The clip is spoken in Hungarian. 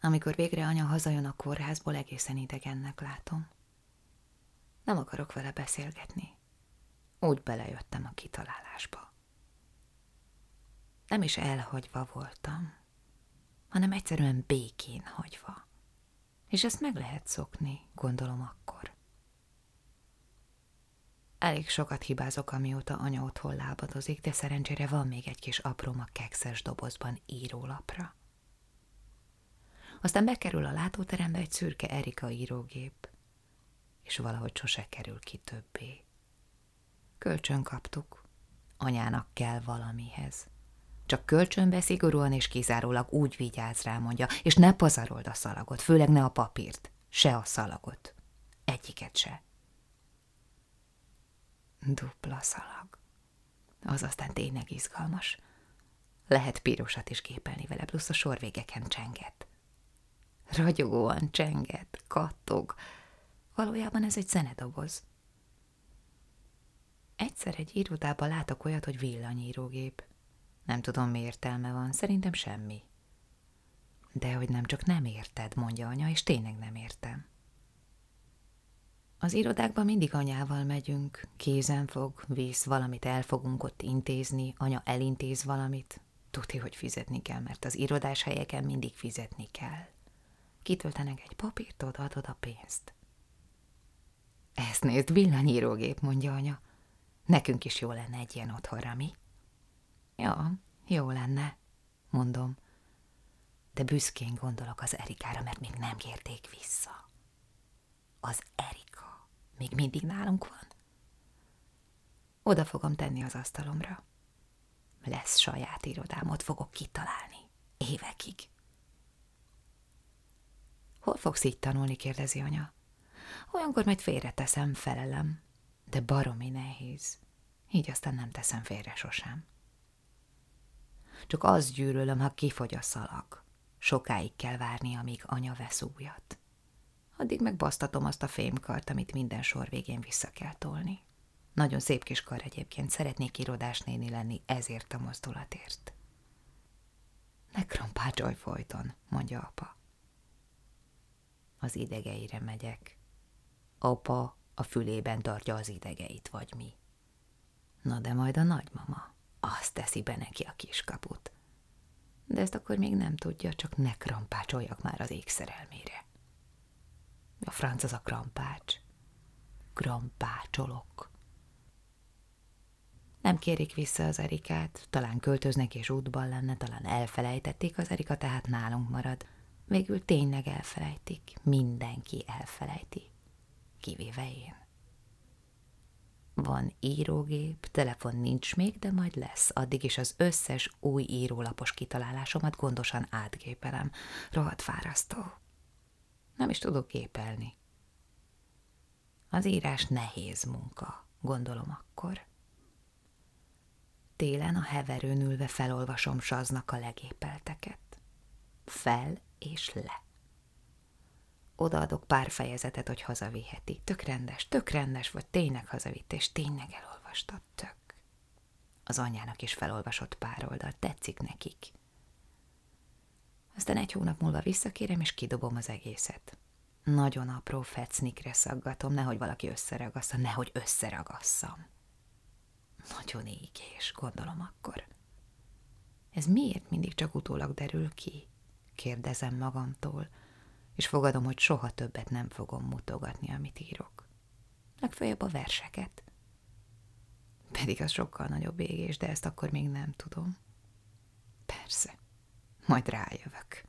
Amikor végre anya hazajön a kórházból, egészen idegennek látom. Nem akarok vele beszélgetni. Úgy belejöttem a kitalálásba. Nem is elhagyva voltam, hanem egyszerűen békén hagyva. És ezt meg lehet szokni, gondolom akkor. Elég sokat hibázok, amióta anya otthon lábadozik, de szerencsére van még egy kis apróm a kekszes dobozban írólapra. Aztán bekerül a látóterembe egy szürke Erika írógép, és valahogy sose kerül ki többé. Kölcsön kaptuk. Anyának kell valamihez. Csak kölcsönbe szigorúan és kizárólag úgy vigyáz rá, mondja, és ne pazarold a szalagot, főleg ne a papírt, se a szalagot. Egyiket se. Dupla szalag. Az aztán tényleg izgalmas. Lehet pirosat is képelni vele, plusz a sorvégeken csenget. Ragyogóan csenget, kattog. Valójában ez egy zenedoboz. Egyszer egy irodában látok olyat, hogy villanyírógép. Nem tudom, mi értelme van, szerintem semmi. De hogy nem csak nem érted, mondja anya, és tényleg nem értem. Az irodákban mindig anyával megyünk, kézen fog, visz, valamit el fogunk ott intézni, anya elintéz valamit. Tudja, hogy fizetni kell, mert az irodás helyeken mindig fizetni kell. Kitöltenek egy papírt, odaadod a pénzt. Ezt nézd, villanyírógép, mondja anya. Nekünk is jó lenne egy ilyen otthonra, mi? Ja, jó lenne, mondom. De büszkén gondolok az Erikára, mert még nem kérték vissza. Az Erika még mindig nálunk van. Oda fogom tenni az asztalomra. Lesz saját irodám, ott fogok kitalálni. Évekig. Fogsz így tanulni, kérdezi anya. Olyankor majd félreteszem, felelem, de baromi nehéz. Így aztán nem teszem félre sosem. Csak azt gyűlölöm, ha kifogy a szalag. Sokáig kell várni, amíg anya vesz újat. Addig megbasztatom azt a fémkart, amit minden sor végén vissza kell tolni. Nagyon szép kis kar egyébként, szeretnék irodás néni lenni ezért a mozdulatért. Ne krampácsolj folyton, mondja apa. Az idegeire megyek. Apa a fülében tartja az idegeit, vagy mi. Na de majd a nagymama azt teszi be neki a kiskaput. De ezt akkor még nem tudja, csak ne krampácsoljak már az ékszerelmére. A franc az a krampács. Krampácsolok. Nem kérik vissza az Erikát, talán költöznek és útban lenne, talán elfelejtették az Erika, tehát nálunk marad. Végül tényleg elfelejtik, mindenki elfelejti, kivéve én. Van írógép, telefon nincs még, de majd lesz. Addig is az összes új írólapos kitalálásomat gondosan átgépelem. Rohadt fárasztó. Nem is tudok gépelni. Az írás nehéz munka, gondolom akkor. Télen a heverőn ülve felolvasom Saznak a legépelteket. Fel és le. Odaadok pár fejezetet, hogy hazaviheti. Tök rendes, tök rendes, vagy tényleg hazavitt, és tényleg elolvastad, tök. Az anyának is felolvasott pár oldal, tetszik nekik. Aztán egy hónap múlva visszakérem, és kidobom az egészet. Nagyon apró fecnikre szaggatom, nehogy valaki összeragassza, nehogy összeragasszam. Nagyon égés, gondolom akkor. Ez miért mindig csak utólag derül ki? Kérdezem magamtól, és fogadom, hogy soha többet nem fogom mutogatni, amit írok. Legfeljebb a verseket. Pedig az sokkal nagyobb égés, de ezt akkor még nem tudom. Persze, majd rájövök.